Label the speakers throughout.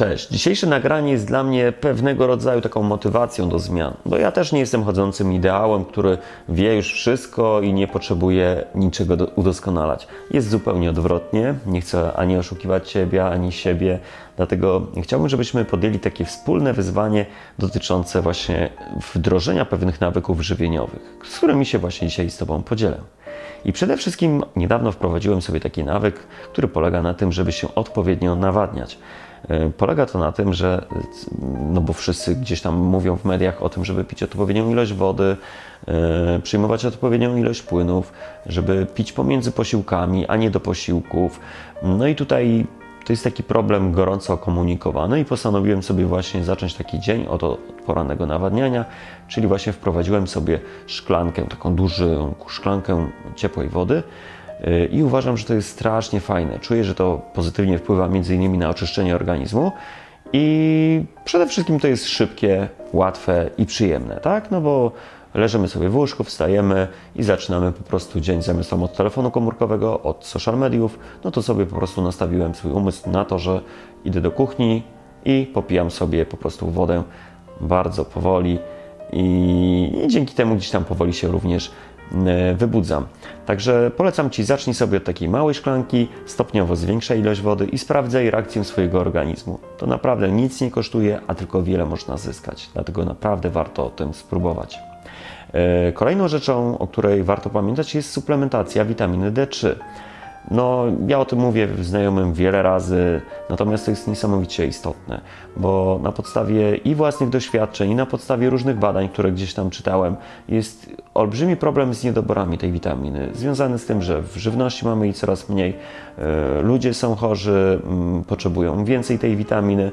Speaker 1: Cześć. Dzisiejsze nagranie jest dla mnie pewnego rodzaju taką motywacją do zmian, bo ja też nie jestem chodzącym ideałem, który wie już wszystko i nie potrzebuje niczego do, udoskonalać. Jest zupełnie odwrotnie. Nie chcę ani oszukiwać Ciebie, ani siebie, dlatego chciałbym, żebyśmy podjęli takie wspólne wyzwanie dotyczące właśnie wdrożenia pewnych nawyków żywieniowych, z którymi się właśnie dzisiaj z Tobą podzielę. I przede wszystkim niedawno wprowadziłem sobie taki nawyk, który polega na tym, żeby się odpowiednio nawadniać. E, polega to na tym, że, no bo wszyscy gdzieś tam mówią w mediach o tym, żeby pić odpowiednią ilość wody, e, przyjmować odpowiednią ilość płynów, żeby pić pomiędzy posiłkami, a nie do posiłków. No i tutaj to jest taki problem gorąco komunikowany i postanowiłem sobie właśnie zacząć taki dzień od porannego nawadniania, czyli właśnie wprowadziłem sobie szklankę, taką dużą szklankę ciepłej wody y, i uważam, że to jest strasznie fajne. Czuję, że to pozytywnie wpływa między innymi na oczyszczenie organizmu i przede wszystkim to jest szybkie, łatwe i przyjemne, tak? No bo leżymy sobie w łóżku, wstajemy i zaczynamy po prostu dzień zamiast od telefonu komórkowego, od social mediów, no to sobie po prostu nastawiłem swój umysł na to, że idę do kuchni i popijam sobie po prostu wodę bardzo powoli i, dzięki temu gdzieś tam powoli się również e, wybudzam. Także polecam Ci, zacznij sobie od takiej małej szklanki, stopniowo zwiększaj ilość wody i sprawdzaj reakcję swojego organizmu. To naprawdę nic nie kosztuje, a tylko wiele można zyskać. Dlatego naprawdę warto o tym spróbować. E, kolejną rzeczą, o której warto pamiętać, jest suplementacja witaminy D3. No, ja o tym mówię znajomym wiele razy, natomiast to jest niesamowicie istotne, bo na podstawie i własnych doświadczeń, i na podstawie różnych badań, które gdzieś tam czytałem, jest olbrzymi problem z niedoborami tej witaminy, związany z tym, że w żywności mamy jej coraz mniej, e, ludzie są chorzy, potrzebują więcej tej witaminy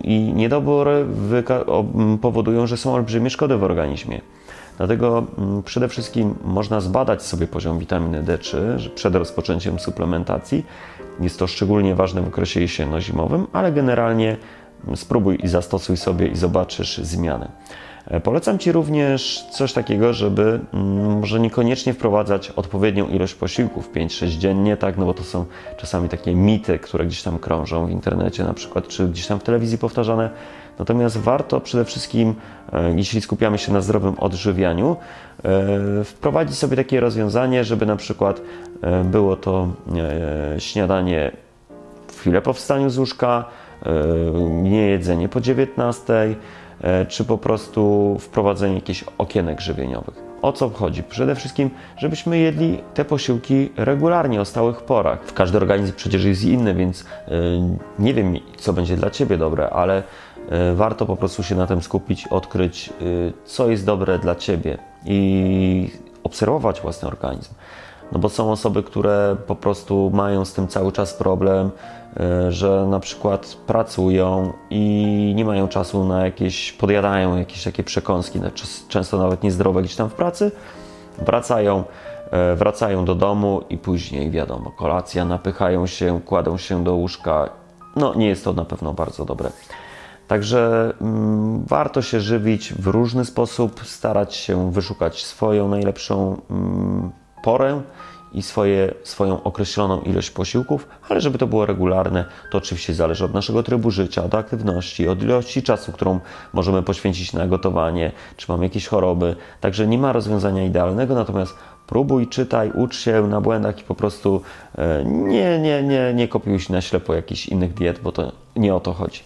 Speaker 1: i niedobory powodują, że są olbrzymie szkody w organizmie. Dlatego mm, przede wszystkim można zbadać sobie poziom witaminy D3 przed rozpoczęciem suplementacji. Jest to szczególnie ważne w okresie jesienno-zimowym, ale generalnie mm, spróbuj i zastosuj sobie i zobaczysz zmianę. E, polecam Ci również coś takiego, żeby mm, może niekoniecznie wprowadzać odpowiednią ilość posiłków 5-6 dziennie, tak, no bo to są czasami takie mity, które gdzieś tam krążą w internecie na przykład, czy gdzieś tam w telewizji powtarzane. Natomiast warto przede wszystkim, e, jeśli skupiamy się na zdrowym odżywianiu, e, wprowadzić sobie takie rozwiązanie, żeby na przykład było to śniadanie w chwilę po wstaniu z łóżka, nie jedzenie po 19, E, czy po prostu wprowadzenie jakichś okienek żywieniowych. O co chodzi? Przede wszystkim, żebyśmy jedli te posiłki regularnie, o stałych porach. W każdy organizm przecież jest inny, więc e, nie wiem, co będzie dla Ciebie dobre, ale e, warto po prostu się na tym skupić, odkryć, co jest dobre dla Ciebie i obserwować własny organizm. No bo są osoby, które po prostu mają z tym cały czas problem, e, że na przykład pracują i nie mają czasu na jakieś, podjadają jakieś takie przekąski, często nawet niezdrowe gdzieś tam w pracy, wracają, e, wracają do domu i później wiadomo, kolacja, napychają się, kładą się do łóżka. No nie jest to na pewno bardzo dobre. Także mm, warto się żywić w różny sposób, starać się wyszukać swoją najlepszą mm, porę i swoje, swoją określoną ilość posiłków, ale żeby to było regularne, to oczywiście zależy od naszego trybu życia, od aktywności, od ilości czasu, którą możemy poświęcić na gotowanie, czy mamy jakieś choroby. Także nie ma rozwiązania idealnego, natomiast próbuj, czytaj, ucz się na błędach i po prostu e, nie, nie, nie, nie kopiuj się na ślepo jakichś innych diet, bo to nie o to chodzi.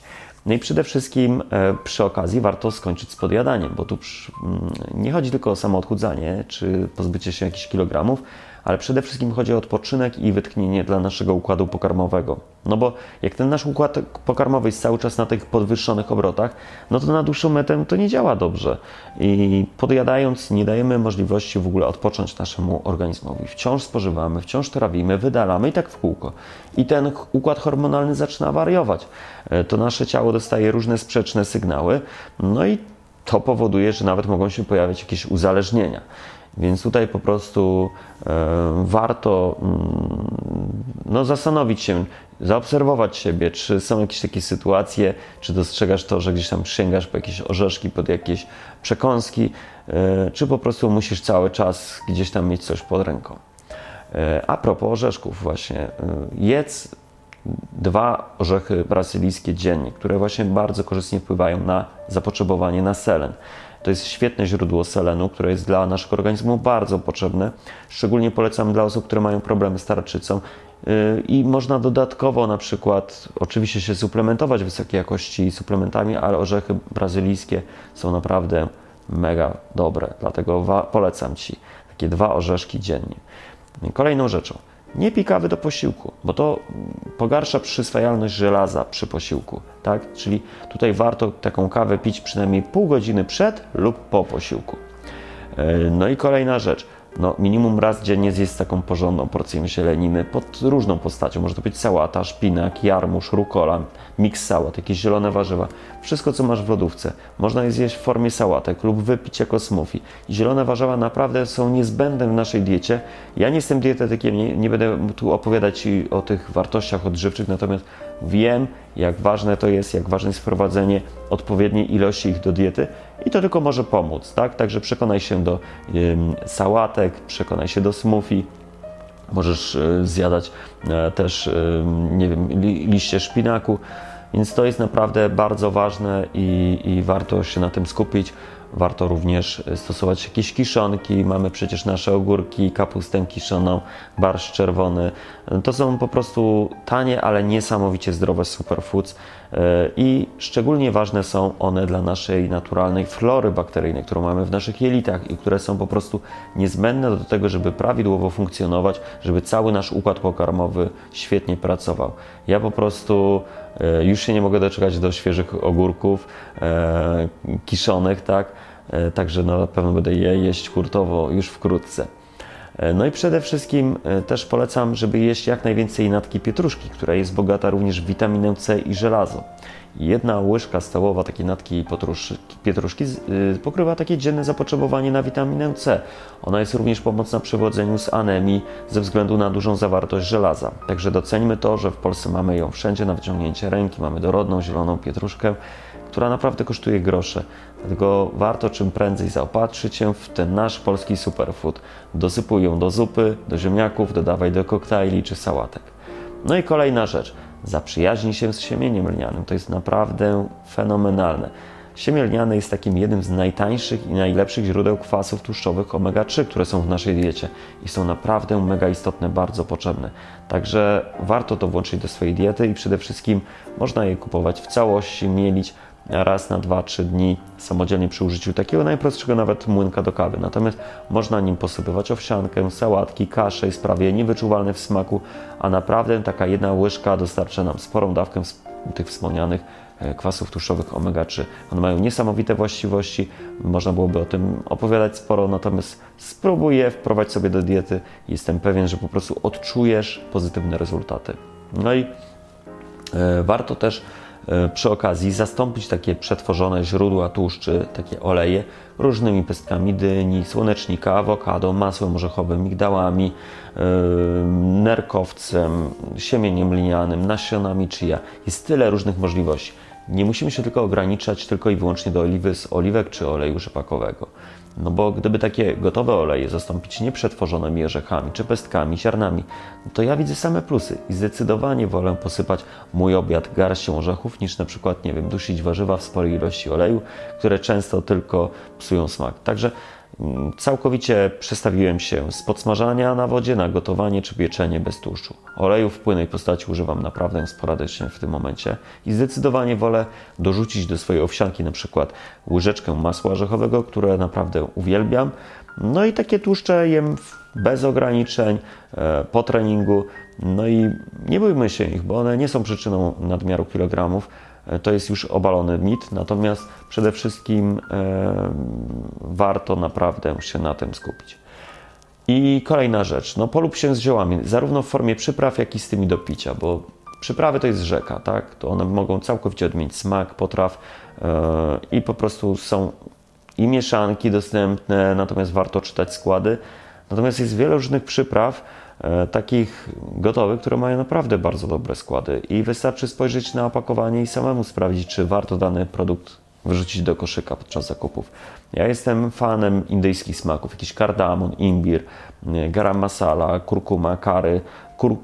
Speaker 1: No i przede wszystkim e, przy okazji warto skończyć z podjadaniem, bo tu mm, nie chodzi tylko o samo odchudzanie czy pozbycie się jakichś kilogramów, ale przede wszystkim chodzi o odpoczynek i wytchnienie dla naszego układu pokarmowego. No bo jak ten nasz układ pokarmowy jest cały czas na tych podwyższonych obrotach, no to na dłuższą metę to nie działa dobrze. I podjadając nie dajemy możliwości w ogóle odpocząć naszemu organizmowi. Wciąż spożywamy, wciąż trawimy, wydalamy i tak w kółko. I ten układ hormonalny zaczyna wariować. E, to nasze ciało dostaje różne sprzeczne sygnały, no i to powoduje, że nawet mogą się pojawiać jakieś uzależnienia. Więc tutaj po prostu e, warto mm, no, zastanowić się, zaobserwować siebie, czy są jakieś takie sytuacje, czy dostrzegasz to, że gdzieś tam sięgasz po jakieś orzeszki, pod jakieś przekąski, e, czy po prostu musisz cały czas gdzieś tam mieć coś pod ręką. E, a propos orzeszków, właśnie, jedz dwa orzechy brazylijskie dziennie, które właśnie bardzo korzystnie wpływają na zapotrzebowanie na selen. To jest świetne źródło selenu, które jest dla naszego organizmu bardzo potrzebne. Szczególnie polecam dla osób, które mają problemy z tarczycą. Yy, I można dodatkowo na przykład, oczywiście się suplementować wysokiej jakości suplementami, ale orzechy brazylijskie są naprawdę mega dobre. Dlatego polecam Ci takie dwa orzeszki dziennie. Kolejną rzeczą, nie pij kawy do posiłku, bo to pogarsza przyswajalność żelaza przy posiłku, tak? Czyli tutaj warto taką kawę pić przynajmniej pół godziny przed lub po posiłku. E, no i kolejna rzecz no, minimum raz dziennie zjeść taką porządną porcję zieleniny pod różną postacią. Może to być sałata, szpinak, jarmuż, rukola, miks sałat, jakieś zielone warzywa. Wszystko, co masz w lodówce. Można je zjeść w formie sałatek lub wypić jako smoothie. Zielone warzywa naprawdę są niezbędne w naszej diecie. Ja nie jestem dietetykiem, nie, nie będę tu opowiadać o tych wartościach odżywczych, natomiast wiem, jak ważne to jest, jak ważne jest wprowadzenie odpowiedniej ilości ich do diety i to tylko może pomóc, tak? Także przekonaj się do sałatek, przekonaj się do smoothie. Możesz y, zjadać y, też, nie wiem, li, liście szpinaku, więc to jest naprawdę bardzo ważne i, i warto się na tym skupić. Warto również stosować jakieś kiszonki. Mamy przecież nasze ogórki, kapustę kiszoną, barszcz czerwony. To są po prostu tanie, ale niesamowicie zdrowe superfoods e, i szczególnie ważne są one dla naszej naturalnej flory bakteryjnej, którą mamy w naszych jelitach i które są po prostu niezbędne do tego, żeby prawidłowo funkcjonować, żeby cały nasz układ pokarmowy świetnie pracował. Ja po prostu e, już się nie mogę doczekać do świeżych ogórków e, kiszonych, tak? Także na pewno będę je jeść hurtowo już wkrótce. E, no i przede wszystkim e, też polecam, żeby jeść jak najwięcej natki pietruszki, która jest bogata również w witaminę C i żelazo. Jedna łyżka stołowa takiej natki pietruszki pokrywa takie dzienne zapotrzebowanie na witaminę C. Ona jest również pomocna przy wodzeniu z anemii ze względu na dużą zawartość żelaza. Także doceńmy to, że w Polsce mamy ją wszędzie na wyciągnięcie ręki. Mamy dorodną, zieloną pietruszkę, która naprawdę kosztuje grosze. Dlatego warto czym prędzej zaopatrzyć się w ten nasz polski superfood. Dosypuj ją do zupy, do ziemniaków, dodawaj do koktajli czy sałatek. No i kolejna rzecz. Zaprzyjaźnij się z siemieniem lnianym. To jest naprawdę fenomenalne. Siemię lniane jest takim jednym z najtańszych i najlepszych źródeł kwasów tłuszczowych omega-3, które są w naszej diecie i są naprawdę mega istotne, bardzo potrzebne. Także warto to włączyć do swojej diety i przede wszystkim można je kupować w całości, mielić raz na 2-3 dni samodzielnie przy użyciu takiego najprostszego nawet młynka do kawy. Natomiast można nim posypywać owsiankę, sałatki, kasze, jest prawie niewyczuwalny w smaku, a naprawdę taka jedna łyżka dostarcza nam sporą dawkę tych wspomnianych e, kwasów tłuszczowych omega-3. One mają niesamowite właściwości, można byłoby o tym opowiadać sporo, natomiast spróbuj je wprowadzić sobie do diety jestem pewien, że po prostu odczujesz pozytywne rezultaty. No i e, warto też przy okazji zastąpić takie przetworzone źródła tłuszczy, takie oleje, różnymi pestkami dyni, słonecznika, awokado, masłem orzechowym, migdałami, yy, nerkowcem, siemieniem linianym, nasionami chia. Jest tyle różnych możliwości. Nie musimy się tylko ograniczać tylko i wyłącznie do oliwy z oliwek czy oleju rzepakowego. No bo gdyby takie gotowe oleje zastąpić nieprzetworzonymi orzechami czy pestkami, ziarnami, to ja widzę same plusy i zdecydowanie wolę posypać mój obiad garścią orzechów niż na przykład, nie wiem, dusić warzywa w sporej ilości oleju, które często tylko psują smak. Także Całkowicie przestawiłem się z podsmażania na wodzie na gotowanie czy pieczenie bez tłuszczu. Oleju w płynnej postaci używam naprawdę sporadycznie w tym momencie i zdecydowanie wolę dorzucić do swojej owsianki na przykład łyżeczkę masła orzechowego, które naprawdę uwielbiam. No i takie tłuszcze jem bez ograniczeń e, po treningu. No i nie bójmy się ich, bo one nie są przyczyną nadmiaru kilogramów to jest już obalony mit, natomiast przede wszystkim warto naprawdę się na tym skupić. I kolejna rzecz, no polub się z ziołami, zarówno w formie przypraw, jak i z tymi do picia, bo przyprawy to jest rzeka, tak? To one mogą całkowicie odmienić smak potraw e, i po prostu są i mieszanki dostępne, natomiast warto czytać składy. Natomiast jest wiele różnych przypraw, takich gotowych, które mają naprawdę bardzo dobre składy i wystarczy spojrzeć na opakowanie i samemu sprawdzić, czy warto dany produkt wyrzucić do koszyka podczas zakupów. Ja jestem fanem indyjskich smaków, jakiś kardamon, imbir, garam masala, kurkuma, kary, kur...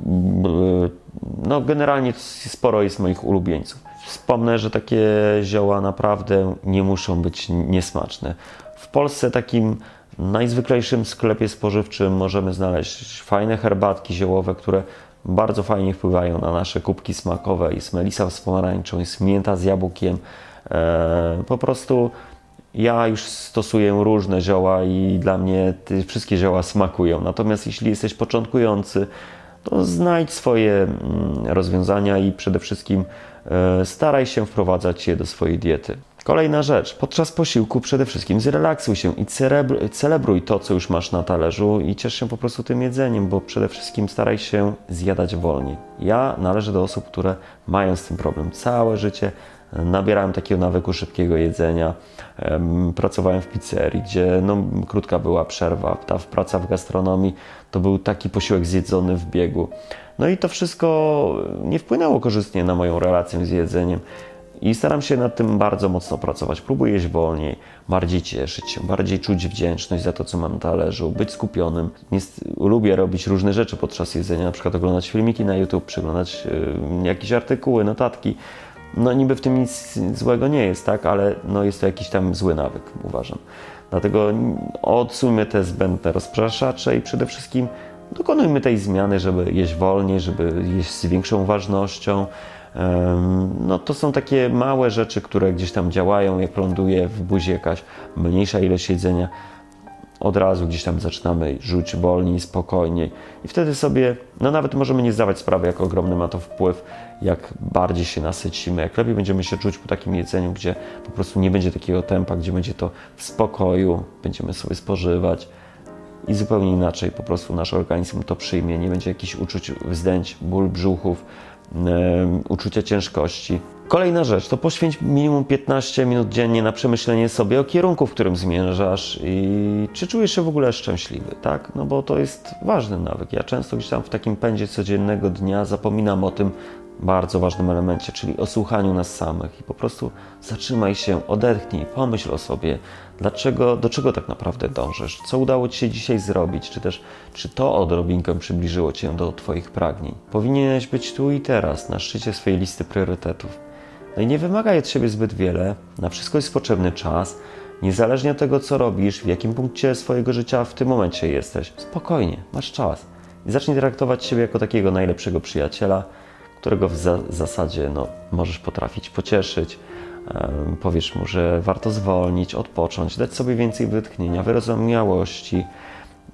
Speaker 1: no generalnie sporo jest moich ulubieńców. Wspomnę, że takie zioła naprawdę nie muszą być niesmaczne. W Polsce takim najzwyklejszym sklepie spożywczym możemy znaleźć fajne herbatki ziołowe, które bardzo fajnie wpływają na nasze kubki smakowe. Jest melisa z pomarańczą, jest mięta z jabłkiem. E, po prostu ja już stosuję różne zioła i dla mnie wszystkie zioła smakują. Natomiast jeśli jesteś początkujący, to znajdź swoje mm, rozwiązania i przede wszystkim e, staraj się wprowadzać je do swojej diety. Kolejna rzecz. Podczas posiłku przede wszystkim zrelaksuj się i celebruj to, co już masz na talerzu i ciesz się po prostu tym jedzeniem, bo przede wszystkim staraj się zjadać wolniej. Ja należę do osób, które mają z tym problem. Całe życie nabierałem takiego nawyku szybkiego jedzenia. Pracowałem w pizzerii, gdzie no, krótka była przerwa. Ta praca w gastronomii to był taki posiłek zjedzony w biegu. No i to wszystko nie wpłynęło korzystnie na moją relację z jedzeniem. I staram się nad tym bardzo mocno pracować. Próbuję jeść wolniej, bardziej cieszyć się, bardziej czuć wdzięczność za to, co mam na talerzu, być skupionym. lubię robić różne rzeczy podczas jedzenia, na przykład oglądać filmiki na YouTube, przeglądać y, jakieś artykuły, notatki. No niby w tym nic złego nie jest, tak, ale no, jest to jakiś tam zły nawyk, uważam. Dlatego odsuńmy te zbędne rozpraszacze i przede wszystkim dokonujmy tej zmiany, żeby jeść wolniej, żeby jeść z większą ważnością, no to są takie małe rzeczy, które gdzieś tam działają, jak ląduje w buzi jakaś mniejsza ilość jedzenia, od razu gdzieś tam zaczynamy rzuć wolniej, spokojniej. I wtedy sobie, no nawet możemy nie zdawać sprawy, jak ogromny ma to wpływ, jak bardziej się nasycimy, jak lepiej będziemy się czuć po takim jedzeniu, gdzie po prostu nie będzie takiego tempa, gdzie będzie to w spokoju, będziemy sobie spożywać i zupełnie inaczej po prostu nasz organizm to przyjmie, nie będzie jakichś uczuć wzdęć, ból brzuchów, uczucia ciężkości. Kolejna rzecz to poświęć minimum 15 minut dziennie na przemyślenie sobie o kierunku, w którym zmierzasz i czy czujesz się w ogóle szczęśliwy, tak? No bo to jest ważny nawyk. Ja często gdzieś tam w takim pędzie codziennego dnia zapominam o tym, bardzo ważnym elemencie, czyli o słuchaniu nas samych. I po prostu zatrzymaj się, odetchnij, pomyśl o sobie, dlaczego, do czego tak naprawdę dążysz, co udało Ci się dzisiaj zrobić, czy też czy to odrobinkę przybliżyło Cię do Twoich pragnień. Powinieneś być tu i teraz, na szczycie swojej listy priorytetów. No i nie wymagaj od siebie zbyt wiele, na wszystko jest potrzebny czas, niezależnie od tego, co robisz, w jakim punkcie swojego życia w tym momencie jesteś. Spokojnie, masz czas. I zacznij traktować siebie jako takiego najlepszego przyjaciela, którego w za zasadzie no, możesz potrafić pocieszyć. Powiesz mu, że warto zwolnić, odpocząć, dać sobie więcej wytchnienia, wyrozumiałości,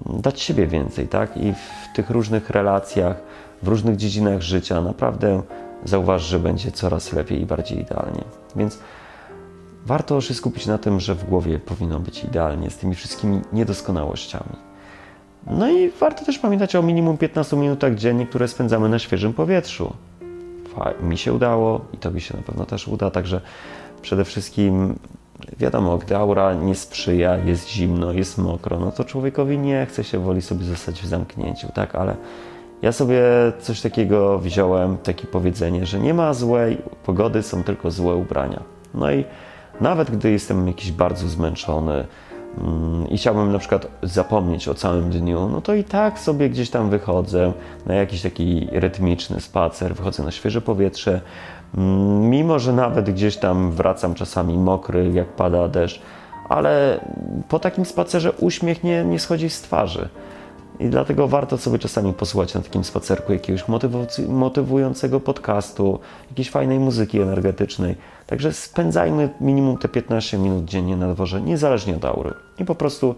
Speaker 1: dać siebie więcej, tak? I w tych różnych relacjach, w różnych dziedzinach życia naprawdę zauważ, że będzie coraz lepiej i bardziej idealnie. Więc warto się skupić na tym, że w głowie powinno być idealnie z tymi wszystkimi niedoskonałościami. No i warto też pamiętać o minimum 15 minutach dziennie, które spędzamy na świeżym powietrzu mi się udało i tobie się na pewno też uda, także przede wszystkim wiadomo, gdy aura nie sprzyja, jest zimno, jest mokro, no to człowiekowi nie chce się, woli sobie zostać w zamknięciu, tak, ale ja sobie coś takiego wziąłem, takie powiedzenie, że nie ma złej pogody, są tylko złe ubrania. No i nawet gdy jestem jakiś bardzo zmęczony, i chciałbym na przykład zapomnieć o całym dniu, no to i tak sobie gdzieś tam wychodzę na jakiś taki rytmiczny spacer, wychodzę na świeże powietrze, mm, mimo że nawet gdzieś tam wracam czasami mokry, jak pada deszcz, ale po takim spacerze uśmiech nie, nie schodzi z twarzy. I dlatego warto sobie czasami posłuchać na takim spacerku jakiegoś motywującego podcastu, jakiejś fajnej muzyki energetycznej. Także spędzajmy minimum te 15 minut dziennie na dworze, niezależnie od aury. I po prostu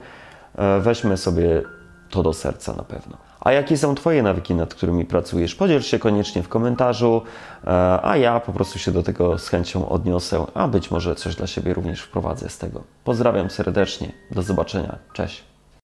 Speaker 1: e, weźmy sobie to do serca na pewno. A jakie są Twoje nawyki, nad którymi pracujesz? Podziel się koniecznie w komentarzu, e, a ja po prostu się do tego z chęcią odniosę, a być może coś dla siebie również wprowadzę z tego. Pozdrawiam serdecznie, do zobaczenia, cześć.